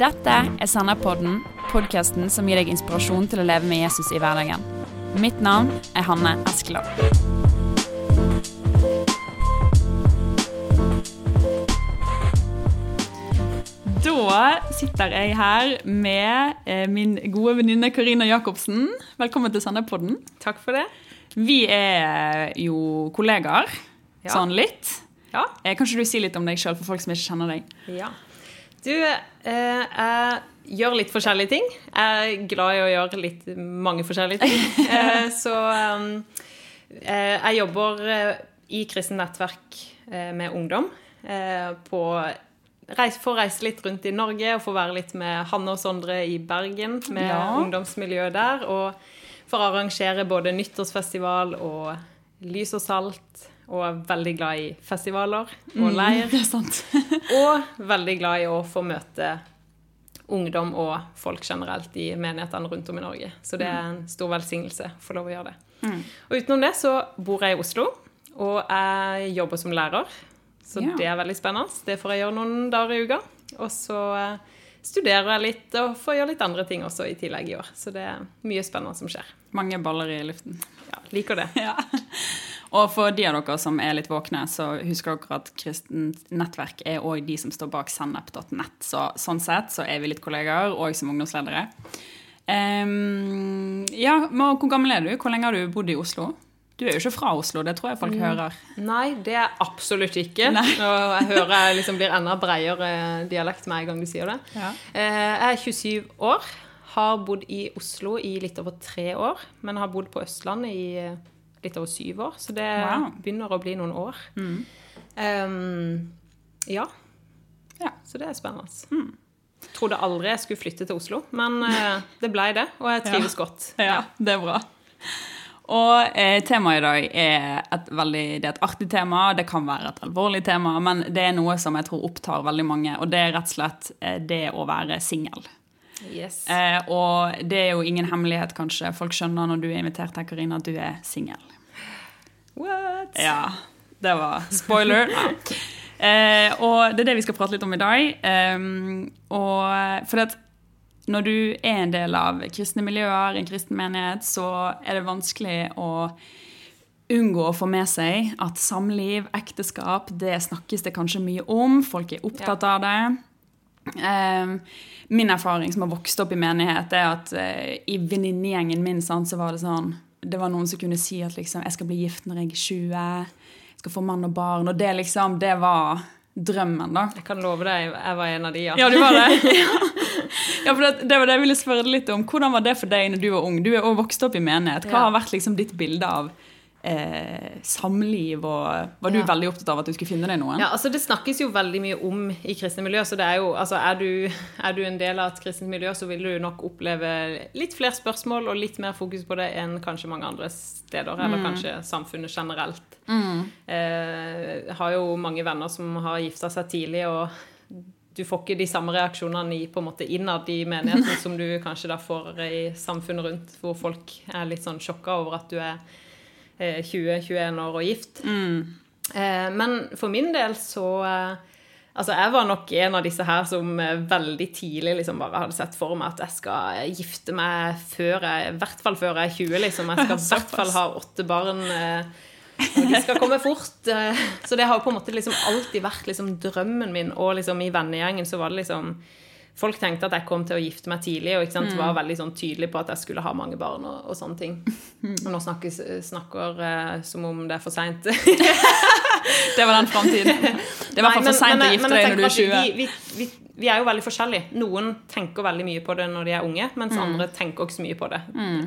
Dette er Senderpodden, podkasten som gir deg inspirasjon til å leve med Jesus i hverdagen. Mitt navn er Hanne Eskeland. Da sitter jeg her med eh, min gode venninne Karina Jacobsen. Velkommen til Sanderpodden. Takk for det. Vi er jo kollegaer, Ja. sånn litt. Ja. Eh, Kan ikke du si litt om deg sjøl, for folk som ikke kjenner deg? ja. Du, eh, jeg gjør litt forskjellige ting. Jeg er glad i å gjøre litt mange forskjellige ting. Eh, så eh, jeg jobber i kristent nettverk eh, med ungdom. På Får reise litt rundt i Norge og få være litt med Hanne og Sondre i Bergen. Med Ja. ungdomsmiljøet der. Og får arrangere både nyttårsfestival og Lys og salt. Og er veldig glad i festivaler og leir. Det er sant. Og veldig glad i å få møte ungdom og folk generelt i menighetene rundt om i Norge. Så det er en stor velsignelse å få lov å gjøre det. Og utenom det så bor jeg i Oslo, og jeg jobber som lærer. Så Ja. det er veldig spennende. Det får jeg gjøre noen dager i uka. Og så eh, studerer jeg litt og får gjøre litt andre ting også i tillegg i år. Så det er mye spennende som skjer. Mange baller i luften. Ja, liker det. Ja. Og for de av dere som er litt våkne, så husker dere at kristent nettverk er òg de som står bak sennep.nett. Så sånn sett så er vi litt kollegaer, òg som ungdomsledere. Um, ja, hvor gammel er du? Hvor lenge har du bodd i Oslo? Du er jo ikke fra Oslo, det tror jeg folk hører. Nei, det er absolutt ikke. Nei. Og jeg hører jeg liksom blir enda bredere dialekt med en gang du sier det. Ja. Eh, Jeg er 27 år, har bodd i Oslo i litt over tre år, men har bodd på Østlandet i litt over syv år, så det Wow. begynner å bli noen år. Ehm, ja, Ja. så det er spennende. Trodde aldri jeg skulle flytte til Oslo, men uh, det blei det, og jeg trives godt. Ja, det er bra. Og eh, temaet i dag er et veldig Det er et artig tema, det kan være et alvorlig tema, men det er noe som jeg tror opptar veldig mange, og det er rett og slett eh, det å være singel. Yes. Eh, og det er jo ingen hemmelighet, kanskje. Folk skjønner når du er invitert her, Karina, at du er singel. What? Ja, det var spoiler. Eh, og det er det vi skal prate litt om i dag. Um, og for at når du er en del av kristne miljøer, en kristen menighet, så er det vanskelig å unngå å få med seg at samliv, ekteskap, det snakkes det kanskje mye om. Folk er opptatt av det. Um, min erfaring som har vokst opp i menighet, er at eh, i venninnegjengen min så var det sånn Det var noen som kunne si at liksom, jeg skal bli gift når jeg er 20, jeg skal få mann og barn. Og det liksom, det var drømmen, da. Jeg kan love deg, jeg var en av de, ja. Ja, du var det? ja, for det, det var det jeg ville spørre litt om. Hvordan var det for deg når du var ung? Du er også vokst opp i menighet. Hva har vært liksom ditt bilde av eh, samliv? Og var du Ja. veldig opptatt av at du skulle finne deg noen? Ja, altså Det snakkes jo veldig mye om i kristne miljø. så det Er jo, altså er du, er du en del av et kristent miljø, så vil du nok oppleve litt flere spørsmål og litt mer fokus på det enn kanskje mange andre steder. Eller kanskje samfunnet generelt. Eh, jeg har jo mange venner som har gifta seg tidlig, og du får ikke de samme reaksjonene i, på en måte innad i menigheten som du kanskje da får i samfunnet rundt, hvor folk er litt sånn sjokka over at du er eh, 20-21 år og gift. Mm. men for min del så eh, Altså, jeg var nok en av disse her som eh, veldig tidlig liksom bare hadde sett for meg at jeg skal gifte meg før jeg I hvert fall før jeg er 20, liksom. Jeg skal i hvert fall ha åtte barn. eh, og de skal komme fort. eh, Så det har på en måte liksom alltid vært liksom drømmen min. Og liksom i vennegjengen så var det liksom Folk tenkte at jeg kom til å gifte meg tidlig, og sant, var veldig sånn tydelig på at jeg skulle ha mange barn og, og sånne ting. Og nå snakkes, snakker uh, som om det er for seint. Det var den framtiden. Det er i hvert fall for seint å gifte deg når du er 20. Vi, vi, vi, vi er jo veldig forskjellige. Noen tenker veldig mye på det når de er unge, mens Mm. andre tenker ikke så mye på det.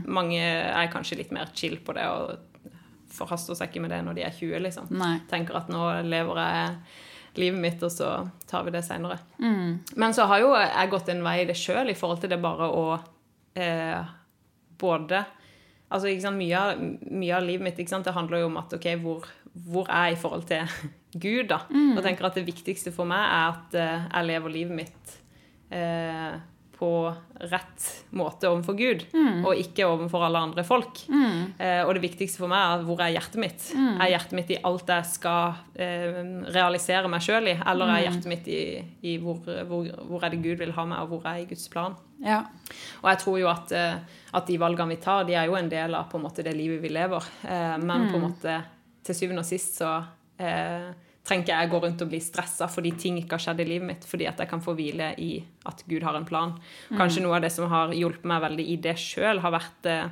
Mange er kanskje litt mer chill på det og forhaster seg ikke med det når de er 20, liksom. Nei. Tenker at nå lever jeg livet mitt, og så tar vi det seinere. Mm. Men så har jo jeg gått en vei i det sjøl, i forhold til det bare å eh, både Altså, ikke sant, mye, mye av livet mitt ikke sant, det handler jo om at OK, hvor, hvor er jeg i forhold til Gud, da? Og tenker at det viktigste for meg er at eh, jeg lever livet mitt eh, på rett måte overfor Gud, Mm. og ikke overfor alle andre folk. Eh, og det viktigste for meg er hvor er hjertet mitt. Mm. Er hjertet mitt i alt jeg skal eh, realisere meg sjøl i, eller Mm. er hjertet mitt i, i hvor, hvor, hvor er det Gud vil ha meg, og hvor er jeg i Guds plan? Ja. Og jeg tror jo at, eh, at de valgene vi tar, de er jo en del av på en måte det livet vi lever. Eh, Men på en måte til syvende og sist så eh, trenger ikke jeg gå rundt og bli stressa fordi ting ikke har skjedd i livet mitt, fordi at jeg kan få hvile i at Gud har en plan. Kanskje noe av det som har hjulpet meg veldig i det sjøl, har vært eh,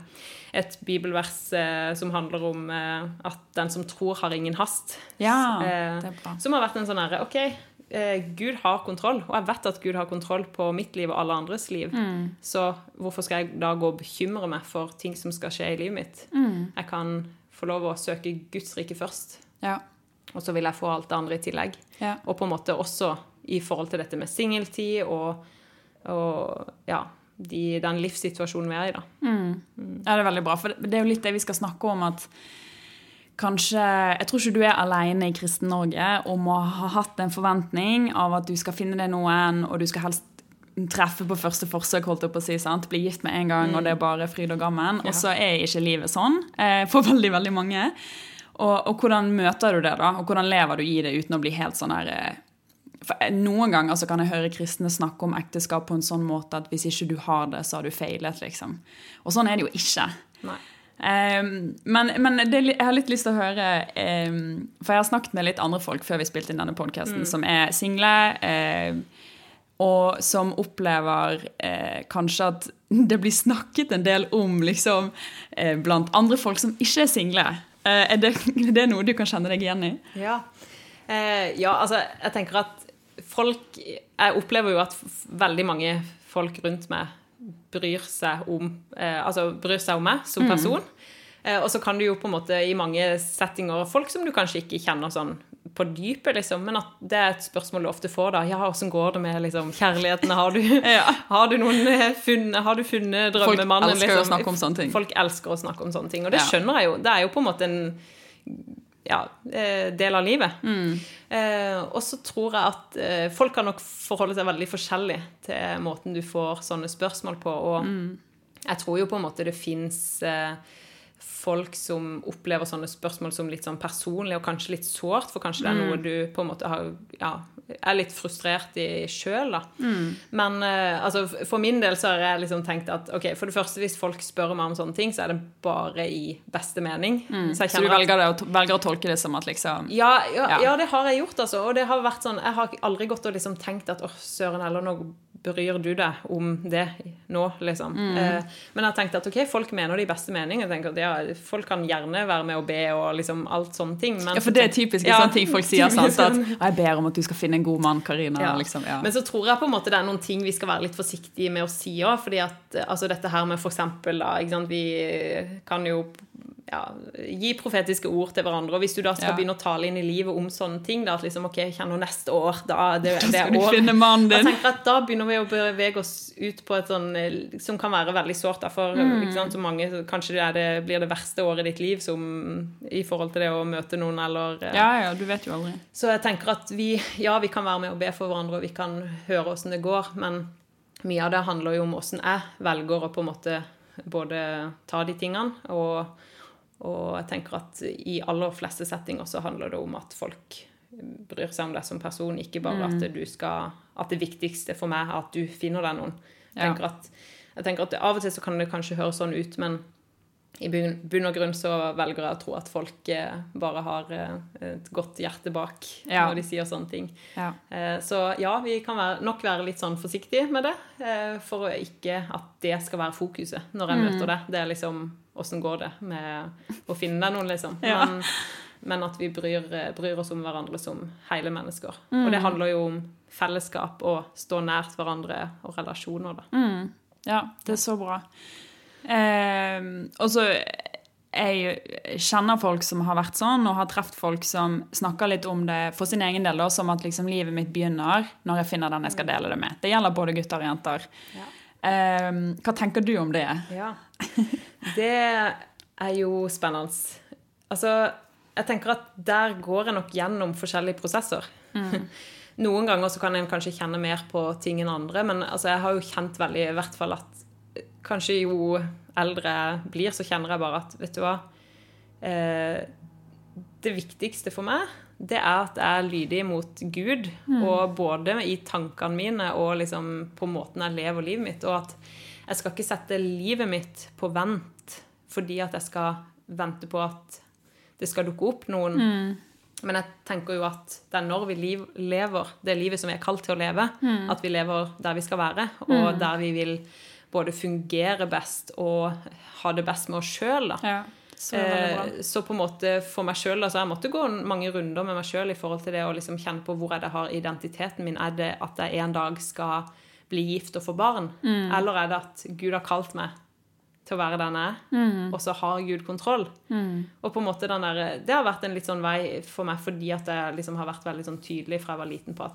et bibelvers eh, som handler om eh, at den som tror, har ingen hast. ja, det er bra. som har vært en sånn herre OK, Gud har kontroll, og jeg vet at Gud har kontroll på mitt liv og alle andres liv. Mm. Så hvorfor skal jeg da gå og bekymre meg for ting som skal skje i livet mitt? Mm. Jeg kan få lov å søke Guds rike først, Ja. Og så vil jeg få alt det andre i tillegg. Ja. Og på en måte også i forhold til dette med singeltid og, og ja, de, den livssituasjonen vi er i, da. Ja, det er veldig bra. For det er jo litt det vi skal snakke om at kanskje Jeg tror ikke du er alene i Kristen-Norge om å ha hatt en forventning av at du skal finne deg noen, og du skal helst treffe på første forsøk, holdt jeg på å si. sant? Bli gift med en gang, og det er bare fryd og gammen. Og så er ikke livet sånn eh, for veldig, veldig mange. Og, og hvordan møter du det, da? Og hvordan lever du i det uten å bli helt sånn her eh, for eh, Noen ganger altså, kan jeg høre kristne snakke om ekteskap på en sånn måte at hvis ikke du har det, så har du feilet, liksom. Og sånn er det jo ikke. Nei. Um, men men det, jeg har litt lyst til å høre um, For jeg har snakket med litt andre folk før vi spilte inn denne podkasten, som er single. eh, og som opplever eh, kanskje at det blir snakket en del om liksom, eh, blant andre folk som ikke er single. Eh, er, det, er det noe du kan kjenne deg igjen i? Ja. Eh, ja, altså, jeg tenker at folk Jeg opplever jo at veldig mange folk rundt meg bryr seg om eh, Altså bryr seg om meg som person. Eh, og så kan du jo på en måte i mange settinger Folk som du kanskje ikke kjenner sånn på dypet, liksom, men at det er et spørsmål du ofte får da. Ja, åssen går det med liksom, kjærligheten? Har du, har du noen eh, funnet, har du funnet drømmemannen? elsker liksom? å snakke om sånne ting. Folk elsker å snakke om sånne ting, og det Ja. skjønner jeg jo. Det er jo på en måte en ja, eh, del av livet. Eh, og så tror jeg at eh, folk kan nok forholde seg veldig forskjellig til måten du får sånne spørsmål på. Og jeg tror jo på en måte det fins eh, folk som opplever sånne spørsmål som litt sånn personlig og kanskje litt sårt, for kanskje det er noe du på en måte har, ja, er litt frustrert i sjøl, da. Men uh, altså, for min del så har jeg liksom tenkt at ok, for det første, hvis folk spør meg om sånne ting, så er det bare i beste mening. Så jeg Så du at velger, det, å- velger å tolke det som at liksom ja, ja, Ja. ja, det har jeg gjort, altså. Og det har vært sånn Jeg har aldri gått og liksom tenkt at åh, søren heller, nå bryr du deg om det nå, liksom. Mm. Eh, men jeg tenkte at ok, folk mener det i beste mening. Jeg tenker at ja, Folk kan gjerne være med og be og liksom alt sånne ting. Men Ja, for det er typisk Ja, sånne ting folk sier. Sant? At. 'Jeg ber om at du skal finne en god mann, Karina'. Ja. Liksom, ja. Men så tror jeg på en måte det er noen ting vi skal være litt forsiktige med å si òg. fordi at eh, altså dette her med for eksempel da, Vi kan jo ja, gi profetiske ord til hverandre. Og hvis du da skal Ja. begynne å tale inn i livet om sånne ting, da at liksom OK, kjenner neste år, da det, det skal er du år. finne mannen Jeg din. tenker at Da begynner vi å bevege oss ut på et sånn eh, som kan være veldig sårt. da, For Mm. sant, så mange, så kanskje det, er det blir det verste året i ditt liv som, i forhold til det å møte noen eller eh, Ja, ja, du vet jo aldri. så jeg tenker at vi, ja, vi kan være med og be for hverandre, og vi kan høre åssen det går, men mye av det handler jo om åssen jeg velger å på en måte både ta de tingene, og, og jeg tenker at i aller fleste settinger så handler det om at folk bryr seg om deg som person, ikke bare Mm. at du skal At det viktigste for meg er at du finner deg noen. Jeg Ja. tenker at, jeg tenker at Av og til så kan det kanskje høres sånn ut, men i bunn og grunn så velger jeg å tro at folk eh, bare har eh, et godt hjerte bak Ja. når de sier sånne ting. Ja. Eh, så ja, vi kan være, nok være litt sånn forsiktige med det, for ikke at det skal være fokuset når jeg møter det. Det er liksom åssen går det med å finne noen, liksom. Ja. Men, men at vi bryr, eh, bryr oss om hverandre som hele mennesker. Og det handler jo om fellesskap og stå nært hverandre og relasjoner, da. Ja, det er så bra. Eh, og så jeg kjenner folk som har vært sånn, og har truffet folk som snakker litt om det for sin egen del, da, som at liksom livet mitt begynner når jeg finner den jeg skal dele det med. Det gjelder både gutter og jenter. Ja. Eh, hva tenker du om det? Ja. Det er jo spennende. Altså, jeg tenker at der går jeg nok gjennom forskjellige prosesser. Noen ganger så kan en kanskje kjenne mer på ting enn andre, men altså, jeg har jo kjent veldig i hvert fall at kanskje jo eldre jeg blir, så kjenner jeg bare at vet du hva eh, Det viktigste for meg, det er at jeg er lydig mot Gud, og både i tankene mine og liksom på måten jeg lever livet mitt, og at jeg skal ikke sette livet mitt på vent fordi at jeg skal vente på at det skal dukke opp noen. Men jeg tenker jo at det er når vi liv, lever det livet som vi er kalt til å leve, at vi lever der vi skal være, og der vi vil både fungere best og ha det best med oss sjøl. Ja, så. Eh, så på en måte for meg sjøl altså Jeg måtte gå mange runder med meg sjøl i forhold til det å liksom kjenne på hvor er det jeg har identiteten min. Er det at jeg en dag skal bli gift og få barn? Mm. Eller er det at Gud har kalt meg til å være den jeg er, Mm. og så har Gud kontroll? Og på en måte den der, Det har vært en litt sånn vei for meg fordi at jeg liksom har vært veldig sånn tydelig fra jeg var liten på at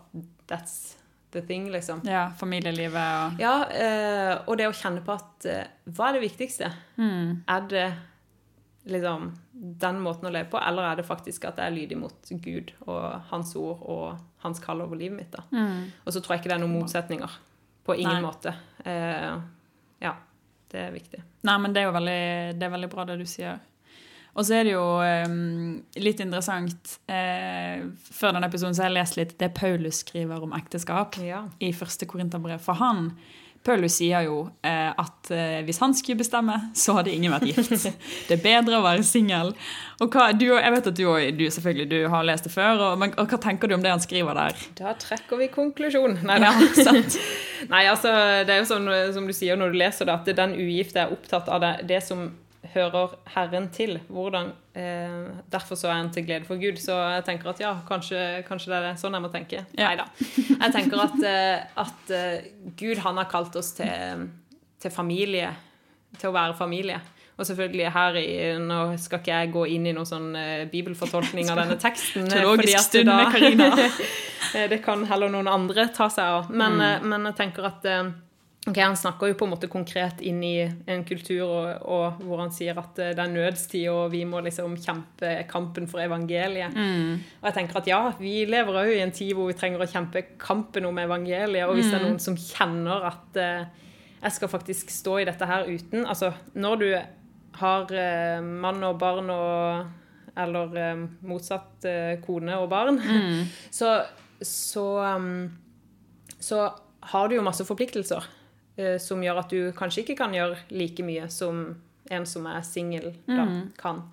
that's the thing, liksom. Ja, familielivet og Ja, eh, og det å kjenne på at eh, hva er det viktigste? Mm. Er det liksom den måten å leve på, eller er det faktisk at jeg er lydig mot Gud og Hans ord og Hans kall over livet mitt? da? Og så tror jeg ikke det er noen motsetninger. På ingen Nei. måte. Eh, ja, det er viktig. Nei, men det er jo veldig, det er veldig bra det du sier. Og så er det jo um, litt interessant eh, Før denne episoden så har jeg lest litt det Paulus skriver om ekteskap Ja. i første Korinterbrev. For han, Paulus sier jo eh, at eh, hvis han skulle bestemme, så hadde ingen vært gift. Det er bedre å være singel. Og hva, du, jeg vet at du, du selvfølgelig du har lest det før, og, men, og hva tenker du om det han skriver der? Da trekker vi konklusjon. Nei, Ja. Nei, altså, det er jo sånn som du sier når du leser det, at den ugifte er opptatt av det, det som hører Herren til. Hvordan, eh, derfor så er han til glede for Gud. Så jeg tenker at ja, kanskje, kanskje det er det. sånn jeg må tenke. Ja. Nei da. Jeg tenker at, eh, at eh, Gud han har kalt oss til, til familie. Til å være familie. Og selvfølgelig her i, Nå skal ikke jeg gå inn i noen sånn eh, bibelfortolkning av denne teksten. Teologisk stund med Karina. Det kan heller noen andre ta seg av. Men, Mm. men jeg tenker at ok, Han snakker jo på en måte konkret inn i en kultur og, og hvor han sier at eh, det er nødstid, og vi må liksom kjempe kampen for evangeliet. Mm. Og jeg tenker at ja, vi lever òg i en tid hvor vi trenger å kjempe kampen om evangeliet. Og hvis det er Mm. noen som kjenner at eh, jeg skal faktisk stå i dette her uten Altså, når du har eh, mann og barn og Eller eh, motsatt eh, kone og barn, Mm. så, så, um, så har du jo masse forpliktelser som gjør at du kanskje ikke kan gjøre like mye som en som er singel, da kan.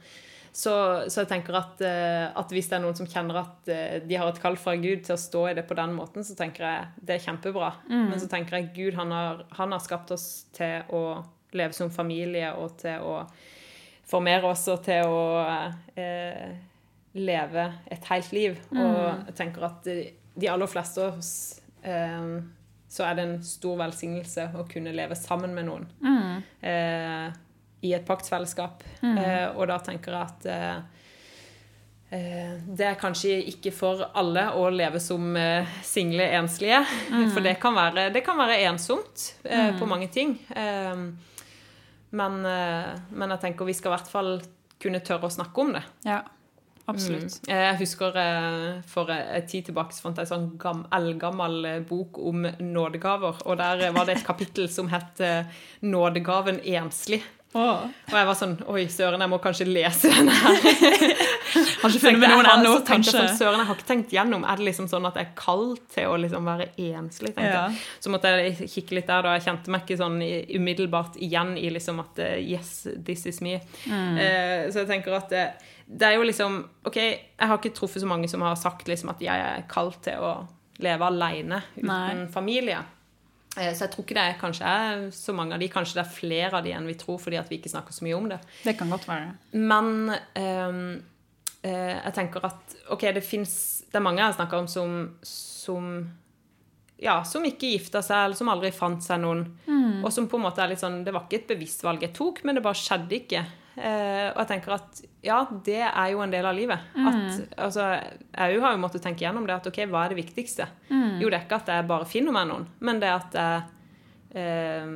Så, så jeg tenker at, eh, at hvis det er noen som kjenner at eh, de har et kall fra Gud til å stå i det på den måten, så tenker jeg det er kjempebra. Men så tenker jeg Gud han har, han har skapt oss til å leve som familie og til å formere oss og til å eh, leve et helt liv. Og jeg tenker at de, de aller fleste av oss eh, så er det en stor velsignelse å kunne leve sammen med noen eh, i et paktsfellesskap. Eh, og da tenker jeg at eh, eh, det er kanskje ikke for alle å leve som eh, single enslige. For det kan være, det kan være ensomt eh, på mange ting. Men, men jeg tenker vi skal i hvert fall kunne tørre å snakke om det. Ja, absolutt. Mm. Jeg husker eh, for en tid tilbake så fant jeg en sånn gam, eldgammel eh, bok om nådegaver. Og der eh, var det et kapittel som het eh, 'Nådegaven enslig'. Åh. Og jeg var sånn Oi, søren, jeg må kanskje lese denne her. Har ikke funnet med noen ennå, kanskje. Sånn, søren, jeg har ikke tenkt gjennom. Er det liksom sånn at jeg er kald til å liksom være enslig? Ja. Så måtte jeg kikke litt der, da. Jeg kjente meg ikke sånn umiddelbart igjen i liksom at eh, Yes, this is me. Mm. Eh, så jeg tenker at det, det er jo liksom OK, jeg har ikke truffet så mange som har sagt liksom at jeg er kald til å leve alene uten Nei. familie. Eh, Så jeg tror ikke det er, kanskje så mange av de, kanskje det er flere av de enn vi tror, fordi vi ikke snakker så mye om det. Det kan godt være. Men um, jeg tenker at OK, det fins Det er mange jeg snakker om som, som ja, som ikke gifta seg, eller som aldri fant seg noen. Og som på en måte er litt sånn Det var ikke et bevisst valg jeg tok, men det bare skjedde ikke. Eh, og jeg tenker at ja, det er jo en del av livet. At, altså, jeg har jo måttet tenke gjennom det. At OK, hva er det viktigste? Jo, det er ikke at jeg bare finner meg noen, men det er at jeg eh,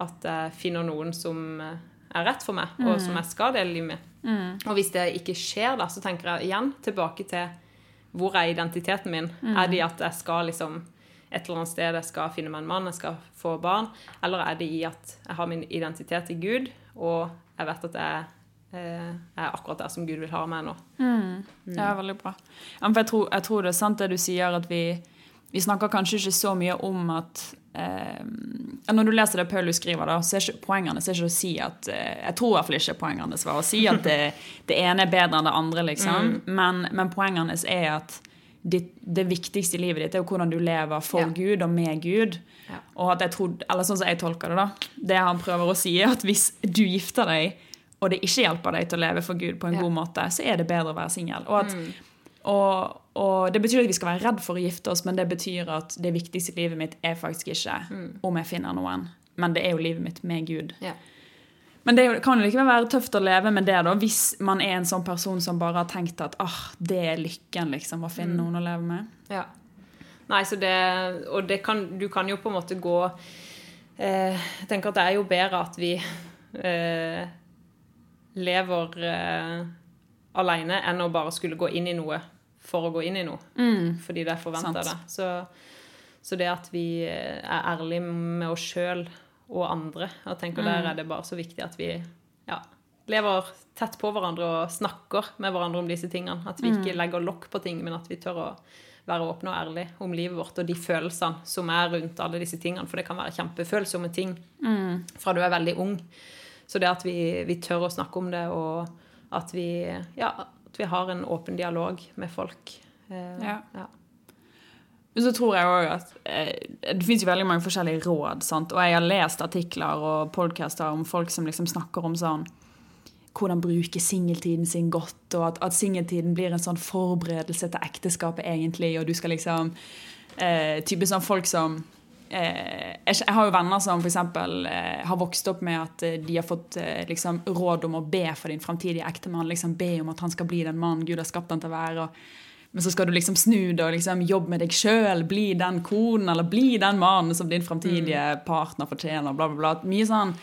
At jeg finner noen som er rett for meg, og som jeg skal dele livet med. Og hvis det ikke skjer, da, så tenker jeg igjen tilbake til hvor er identiteten min? Er det i at jeg skal liksom et eller annet sted jeg skal finne meg en mann, jeg skal få barn? Eller er det i at jeg har min identitet i Gud, og jeg vet at jeg eh, er akkurat der som Gud vil ha meg nå? Ja, veldig bra. Ja, for jeg, tror, jeg tror det er sant det du sier, at vi, vi snakker kanskje ikke så mye om at eh, Når du leser det Paulus skriver, da, så er ikke poengene så er ikke å si at eh, Jeg tror i hvert fall ikke poengene var å si at det, det ene er bedre enn det andre, liksom. Men, men poengene er at ditt, det viktigste i livet ditt er jo hvordan du lever for Ja. Gud og med Gud. Ja. Og at jeg tror, eller sånn som jeg tolker det, da. Det han prøver å si, er at hvis du gifter deg, og det ikke hjelper deg til å leve for Gud på en Ja. god måte, så er det bedre å være singel. Og, mm. og, og det betyr at vi skal være redd for å gifte oss, men det betyr at det viktigste i livet mitt er faktisk ikke om jeg finner noen, men det er jo livet mitt med Gud. Ja. Men det kan jo likevel være tøft å leve med det, da, hvis man er en sånn person som bare har tenkt at ah, det er lykken, liksom, å finne noen å leve med. Ja. Nei, så det Og det kan, du kan jo på en måte gå eh, Jeg tenker at det er jo bedre at vi eh, lever eh, aleine enn å bare skulle gå inn i noe for å gå inn i noe. Fordi det er forventa, det. Så, så det at vi eh, er ærlige med oss sjøl og andre, jeg tenker der er det bare så viktig at vi ja, lever tett på hverandre og snakker med hverandre om disse tingene. At vi ikke legger lokk på ting, men at vi tør å være åpne og ærlige om livet vårt og de følelsene som er rundt alle disse tingene. For det kan være kjempefølsomme ting fra du er veldig ung. Så det at vi, vi tør å snakke om det, og at vi, ja, at vi har en åpen dialog med folk. Eh, Ja. ja. Men så tror jeg også at eh, Det finnes jo veldig mange forskjellige råd. Sant? Og jeg har lest artikler og podcaster om folk som liksom snakker om sånn hvordan bruke singeltiden sin godt, og at, at singeltiden blir en sånn forberedelse til ekteskapet, egentlig, og du skal liksom eh, Type sånn folk som eh, jeg har jo venner som f.eks. Eh, har vokst opp med at eh, de har fått eh, liksom, råd om å be for din framtidige ektemann. Liksom, be om at han skal bli den mannen Gud har skapt han til å være. og men så skal du liksom snu det og liksom jobbe med deg sjøl, bli den konen eller bli den mannen som din framtidige partner fortjener. bla bla bla. Mye sånn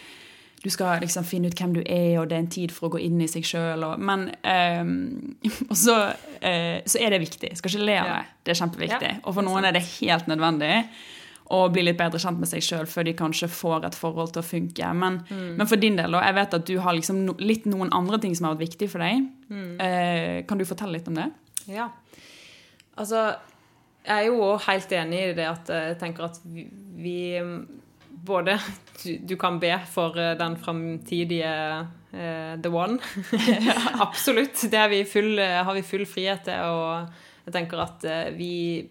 Du skal liksom finne ut hvem du er, og det er en tid for å gå inn i seg sjøl. Men ehm, Og så, eh, så er det viktig. Skal ikke le av det. Det er kjempeviktig. Og for noen er det helt nødvendig å bli litt bedre kjent med seg sjøl før de kanskje får et forhold til å funke. Men, men for din del, og jeg vet at du har liksom no, litt noen andre ting som har vært viktig for deg. Eh, kan du fortelle litt om det? Ja. Altså, jeg er jo òg helt enig i det at eh, jeg tenker at vi, vi Både du, du kan be for eh, den framtidige uh, the one. Absolutt. Det vi full, eh, har vi full frihet til. Og jeg tenker at eh, vi,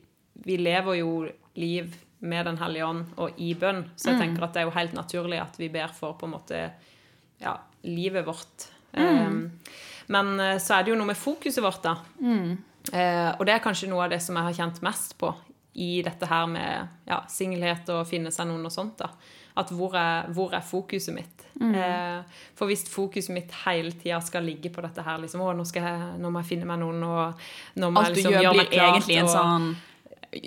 vi lever jo liv med Den hellige ånd og i bønn. Så jeg tenker at det er jo helt naturlig at vi ber for på en måte ja, livet vårt. Um, men eh, så er det jo noe med fokuset vårt, da. Eh, og det er kanskje noe av det som jeg har kjent mest på i dette her med ja, singelhet og finne seg noen og sånt. da. At hvor er, hvor er fokuset mitt? Eh, for hvis fokuset mitt hele tida skal ligge på dette her liksom, å, nå, skal jeg, nå må jeg finne meg noen, og nå må Alt du jeg liksom gjør, gjøre blir klart, egentlig en sånn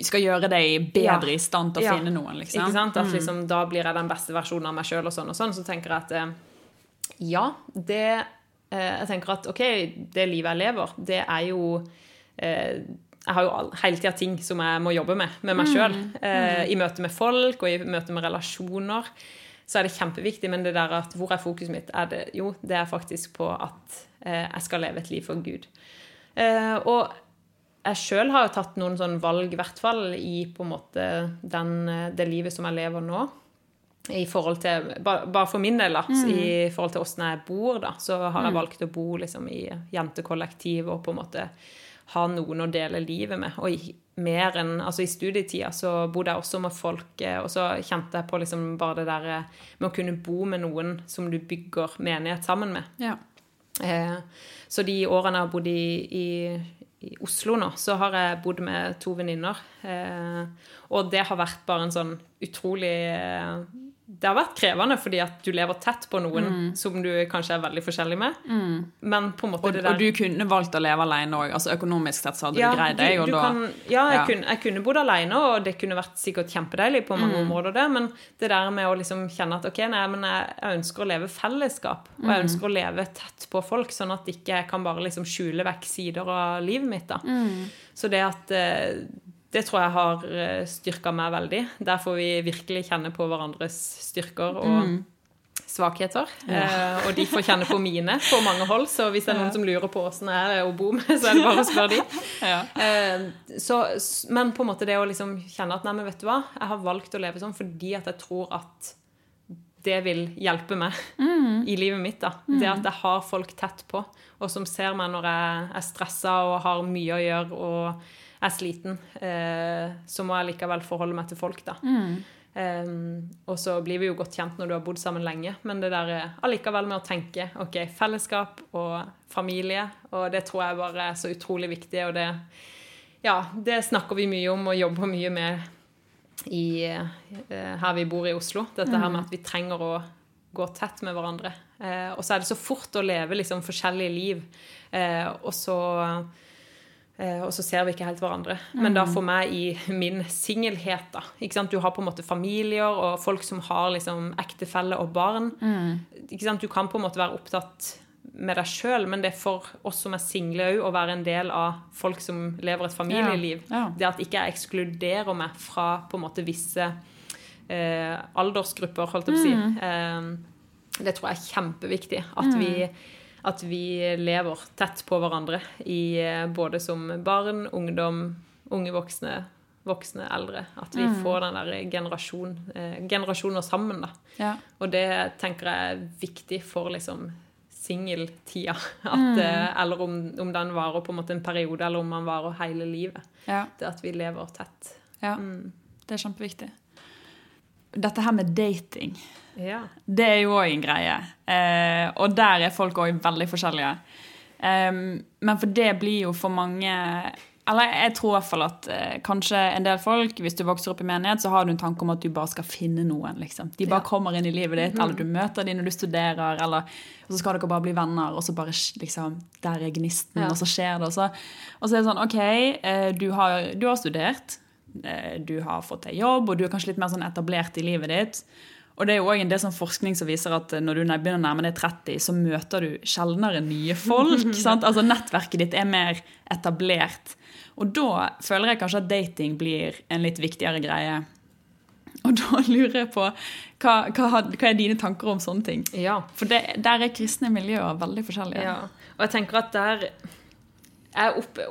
Skal gjøre deg bedre Ja. i stand til å Ja. finne noen, liksom. Ikke sant? At liksom, da blir jeg den beste versjonen av meg sjøl, og sånn og sånn. Så tenker jeg at eh, ja, det eh, Jeg tenker at OK, det livet jeg lever, det er jo eh, Jeg har jo hele tida ting som jeg må jobbe med, med meg sjøl. Eh, I møte med folk og i møte med relasjoner. Så er det kjempeviktig, men det der at hvor er fokuset mitt? Er det, jo, det er faktisk på at eh, jeg skal leve et liv for Gud. Eh, og jeg sjøl har jo tatt noen sånn valg, i hvert fall i på en måte den, eh, det livet som jeg lever nå. I forhold til, Bare for min del, da, mm. i forhold til åssen jeg bor, da, så har jeg valgt å bo liksom i jentekollektiv og på en måte ha noen å dele livet med. Og i, mer enn, altså I studietida så bodde jeg også med folk, eh, og så kjente jeg på liksom bare det der eh, med å kunne bo med noen som du bygger menighet sammen med. Ja. Eh, så de årene jeg har bodd i, i, i Oslo nå, så har jeg bodd med to venninner. Eh, og det har vært bare en sånn utrolig eh, det har vært krevende fordi at du lever tett på noen Mm. som du kanskje er veldig forskjellig med. Men på en måte Og, det der og du kunne valgt å leve alene òg. Altså, økonomisk sett så hadde ja, du greid deg, du, du da kan, ja, jeg, ja. Kunne, jeg kunne bodd alene, og det kunne vært sikkert kjempedeilig på Mm. mange områder, det, men det der med å liksom kjenne at ok, nei, men jeg, jeg ønsker å leve fellesskap, og Mm. jeg ønsker å leve tett på folk, sånn at ikke jeg kan bare liksom skjule vekk sider av livet mitt. da. Mm. Så det at eh, det tror jeg har styrka meg veldig. Der får vi virkelig kjenne på hverandres styrker og Mm. svakheter. Eh, og de får kjenne på mine på mange hold, så hvis det er noen som lurer på åssen det er å bo med, så er det bare å spørre de. Ja. Eh, så, men på en måte det å liksom kjenne at nei, men vet du hva, jeg har valgt å leve sånn fordi at jeg tror at det vil hjelpe meg i livet mitt. da. Det at jeg har folk tett på, og som ser meg når jeg er stressa og har mye å gjøre og er sliten, eh, så må jeg likevel forholde meg til folk, da. Eh, og så blir vi jo godt kjent når du har bodd sammen lenge, men det der eh, allikevel med å tenke ok, fellesskap og familie, og det tror jeg bare er så utrolig viktig, og det ja, det snakker vi mye om og jobber mye med i, eh, her vi bor i Oslo. Dette her med at vi trenger å gå tett med hverandre. Eh, og så er det så fort å leve liksom forskjellige liv, eh, og så og så ser vi ikke helt hverandre. Men da for meg i min singelhet, da. Ikke sant? Du har på en måte familier og folk som har liksom ektefelle og barn. Ikke sant? Du kan på en måte være opptatt med deg sjøl, men det er for oss som er single òg, å være en del av folk som lever et familieliv. Ja, ja. Det at ikke jeg ekskluderer meg fra på en måte visse eh, aldersgrupper, holdt jeg på å si. Eh, det tror jeg er kjempeviktig. At, vi, at vi lever tett på hverandre i eh, både som barn, ungdom, unge voksne, voksne eldre. At vi får den der generasjon, eh, generasjoner sammen, da. Ja. Og det tenker jeg er viktig for liksom singeltida. At, eh, Eller om, om den varer på en måte en periode, eller om den varer hele livet. Ja. Det at vi lever tett. ja. Det er kjempeviktig. Dette her med dating, Ja. det er jo òg en greie. Eh, og der er folk òg veldig forskjellige. Em, men for det blir jo for mange Eller jeg tror i hvert fall at eh, kanskje en del folk, hvis du vokser opp i menighet, så har du en tanke om at du bare skal finne noen. liksom. De bare Ja. kommer inn i livet ditt, eller du møter dem når du studerer, eller og så skal dere bare bli venner, og så bare liksom Der er gnisten, Ja. og så skjer det. Og så, og så er det sånn OK, eh, du har, du har studert, eh, du har fått deg jobb, og du er kanskje litt mer sånn etablert i livet ditt. Og det er jo også en del sånn forskning som viser at når du begynner å nærme deg 30, så møter du sjeldnere nye folk. sant? Altså Nettverket ditt er mer etablert. Og da føler jeg kanskje at dating blir en litt viktigere greie. Og da lurer jeg på hva, hva, hva er dine tanker om sånne ting? ja. For det, der er kristne miljøer veldig forskjellige. Ja, og jeg tenker at der er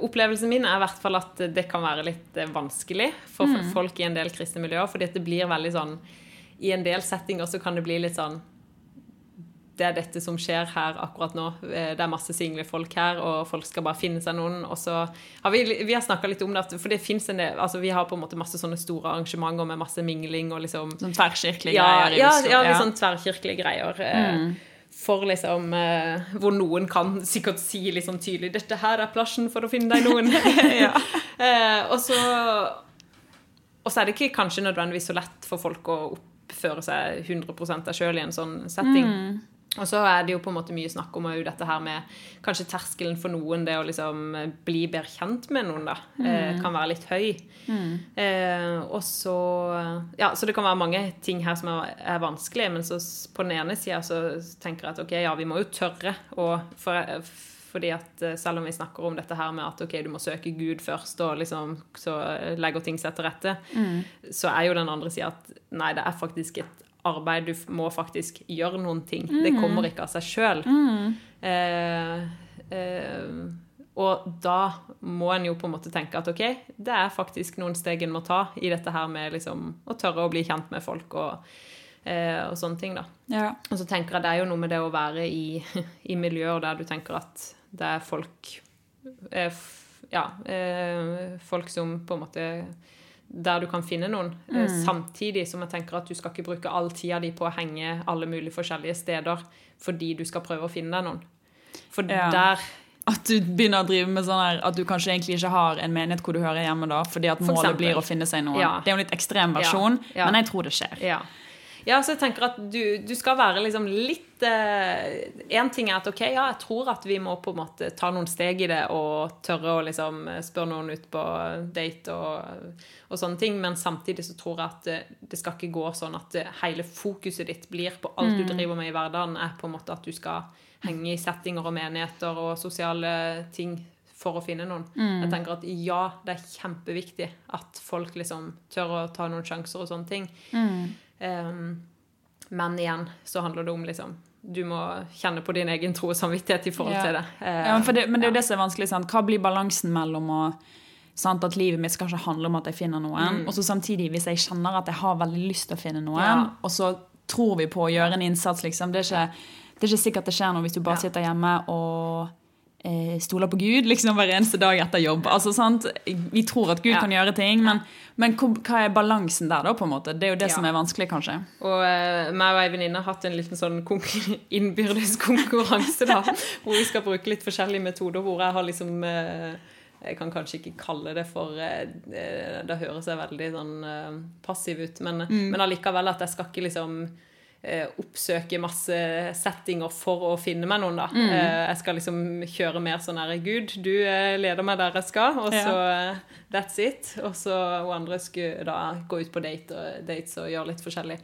Opplevelsen min er i hvert fall at det kan være litt eh, vanskelig for Mm. folk i en del kristne miljøer. fordi det blir veldig sånn I en del settinger så kan det bli litt sånn det er dette som skjer her akkurat nå. Eh, Det er masse single folk her, og folk skal bare finne seg noen. Og så har vi, vi har snakka litt om det, for det fins en del altså Vi har på en måte masse sånne store arrangementer med masse mingling og liksom Sånn tverrkirkelige ja, greier ja, ja, litt sånn tverrkirkelige greier. eh, Mm. For liksom eh, Hvor noen kan sikkert si sånn tydelig 'Dette her er plassen for å finne deg noen'. eh, og så Og så er det ikke kanskje nødvendigvis så lett for folk å oppføre seg 100 av sjøl i en sånn setting. Mm. Og så er det jo på en måte mye snakk om jo dette her med kanskje terskelen for noen, det å liksom bli bedre kjent med noen, da, eh, kan være litt høy. Eh, og så Ja, så det kan være mange ting her som er, er vanskelig, men så på den ene sida så tenker jeg at ok, ja, vi må jo tørre å for, fordi at eh, selv om vi snakker om dette her med at ok, du må søke Gud først, og liksom så legger ting seg til rette, så er jo den andre sida at nei, det er faktisk et arbeid. Du må faktisk gjøre noen ting. Det kommer ikke av seg sjøl. Eh, eh, og da må en jo på en måte tenke at ok, det er faktisk noen steg en må ta i dette her med liksom å tørre å bli kjent med folk og, eh, og sånne ting, da. Ja. Og så tenker jeg det er jo noe med det å være i, i miljøer der du tenker at det er folk eh, Ja, eh, folk som på en måte Der du kan finne noen. Mm. samtidig som jeg tenker at du skal ikke bruke all tida di på å henge alle mulige forskjellige steder fordi du skal prøve å finne deg noen. For Ja. der At du begynner å drive med sånn her At du kanskje egentlig ikke har en menighet hvor du hører hjemme da, fordi at For målet eksempel. blir å finne seg noen. Ja. Det er jo en litt ekstrem versjon, Ja, men jeg tror det skjer. Ja. Ja, så jeg tenker at du, du skal være liksom litt Én eh, ting er at OK, ja, jeg tror at vi må på en måte ta noen steg i det og tørre å liksom spørre noen ut på date og, og sånne ting, men samtidig så tror jeg at det, det skal ikke gå sånn at hele fokuset ditt blir på alt du Mm. driver med i hverdagen, er på en måte at du skal henge i settinger og menigheter og sosiale ting for å finne noen. Mm. Jeg tenker at ja, det er kjempeviktig at folk liksom tør å ta noen sjanser og sånne ting. Mm. Um, men igjen så handler det om liksom Du må kjenne på din egen tro og samvittighet i forhold Ja. til det. Uh, Ja, det, men det er jo det som er vanskelig. Sant? Hva blir balansen mellom å sant, At livet mitt skal ikke handle om at jeg finner noen, og så samtidig, hvis jeg kjenner at jeg har veldig lyst til å finne noen, Ja. og så tror vi på å gjøre en innsats, liksom. Det er ikke, det er ikke sikkert det skjer noe hvis du bare sitter hjemme og eh, stoler på Gud liksom hver eneste dag etter jobb. Altså? Vi tror at Gud kan gjøre ting, men, men hva er balansen der, da? på en måte? Det er jo det som er vanskelig, kanskje. Og eh, meg og ei venninne har hatt en liten sånn innbyrdes konkurranse, da. Hvor vi skal bruke litt forskjellige metoder. Hvor jeg har liksom eh, Jeg kan kanskje ikke kalle det for eh, eh, Det høres jeg veldig sånn eh, passiv ut, men, men allikevel at jeg skal ikke liksom oppsøke masse settinger for å finne meg noen, da. Mm. jeg skal liksom kjøre mer sånn her Gud, du eh, leder meg der jeg skal, og så ja. That's it. Og så hun andre skulle da gå ut på date og, dates og gjøre litt forskjellig.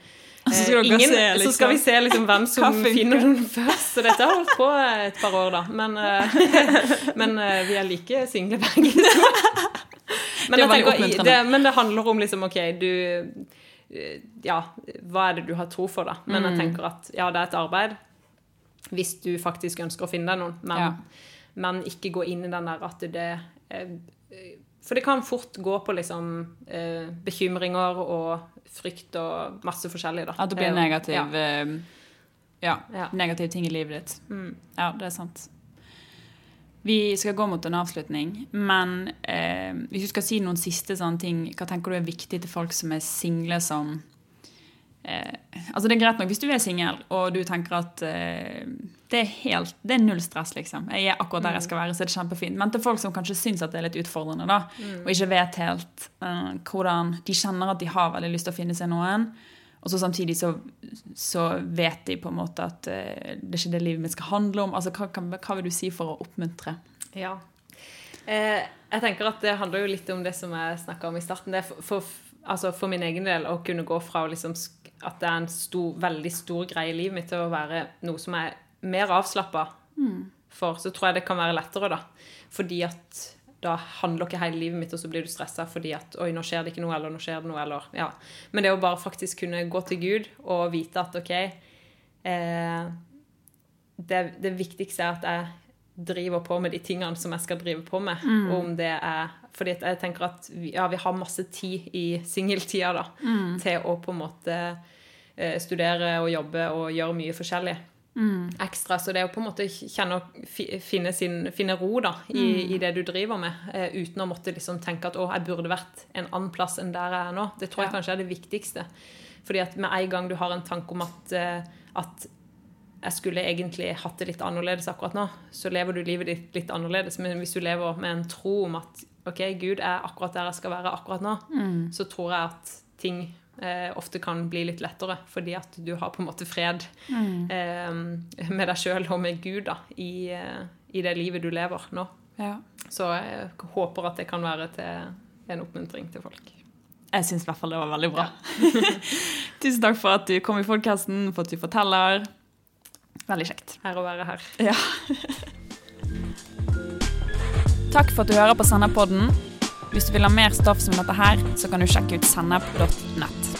Og så Eh, skal dere ingen, se, liksom. Så skal vi se liksom hvem som finner noen først. Så dette har holdt på et par år, da. Men, eh, men eh, vi er like single begge to. Men, Det tenker, men det handler om liksom OK, du eh, Ja, hva er det du har tro for, da? Men Mm. jeg tenker at ja, det er et arbeid. Hvis du faktisk ønsker å finne deg noen. Men, Ja. men ikke gå inn i den der at det eh, For det kan fort gå på liksom eh, bekymringer og frykt og masse forskjellig, da. At det blir Eh, negativ, Ja. eh, ja, Ja. negativ ting i livet ditt. Mm. Ja, det er sant. Vi skal gå mot en avslutning, men eh, hvis du skal si noen siste sånne ting, hva tenker du er viktig til folk som er single som eh, Altså Det er greit nok hvis du er singel og du tenker at eh, det er helt, det er null stress, liksom. Jeg er akkurat der jeg skal være, så er det kjempefint. Men til folk som kanskje syns at det er litt utfordrende, da, og ikke vet helt eh, hvordan De kjenner at de har veldig lyst til å finne seg noen, og så samtidig så, så vet de på en måte at uh, det er ikke det livet mitt skal handle om. Altså, hva, kan, hva vil du si for å oppmuntre? Ja. Eh, jeg tenker at det handler jo litt om det som jeg snakka om i starten. Det er for, for, altså for min egen del å kunne gå fra liksom, at det er en stor, veldig stor greie i livet mitt, til å være noe som er mer avslappa for, så tror jeg det kan være lettere, da. Fordi at da handler ikke hele livet mitt, og så blir du stressa fordi at oi, nå skjer det ikke noe, eller nå skjer det noe, eller ja. Men det å bare faktisk kunne gå til Gud og vite at OK eh, det, det viktigste er at jeg driver på med de tingene som jeg skal drive på med. Og om det er fordi jeg tenker at vi, ja, vi har masse tid i singeltida da, til å på en måte eh, studere og jobbe og gjøre mye forskjellig. Ekstra, Så det er å på en måte kjenne og finne, sin, finne ro da, i, i det du driver med, eh, uten å måtte liksom tenke at å, jeg burde vært en annen plass enn der jeg er nå. Det tror jeg Ja. kanskje er det viktigste. Fordi at med en gang du har en tanke om at, eh, at jeg skulle egentlig hatt det litt annerledes akkurat nå, så lever du livet ditt litt annerledes. Men hvis du lever med en tro om at ok, Gud er akkurat der jeg skal være akkurat nå, så tror jeg at ting eh, ofte kan bli litt lettere, fordi at du har på en måte fred eh, med deg sjøl og med Gud da, i, eh, i det livet du lever nå. Ja. Så jeg håper at det kan være til en oppmuntring til folk. Jeg syns i hvert fall det var veldig bra. Tusen takk for at du kom i podkasten, for at du forteller. Veldig kjekt. Her å være her. Ja. Takk for at du hører på Sennepodden. Hvis du vil ha mer stoff som dette her, så kan du sjekke ut sennep.nett.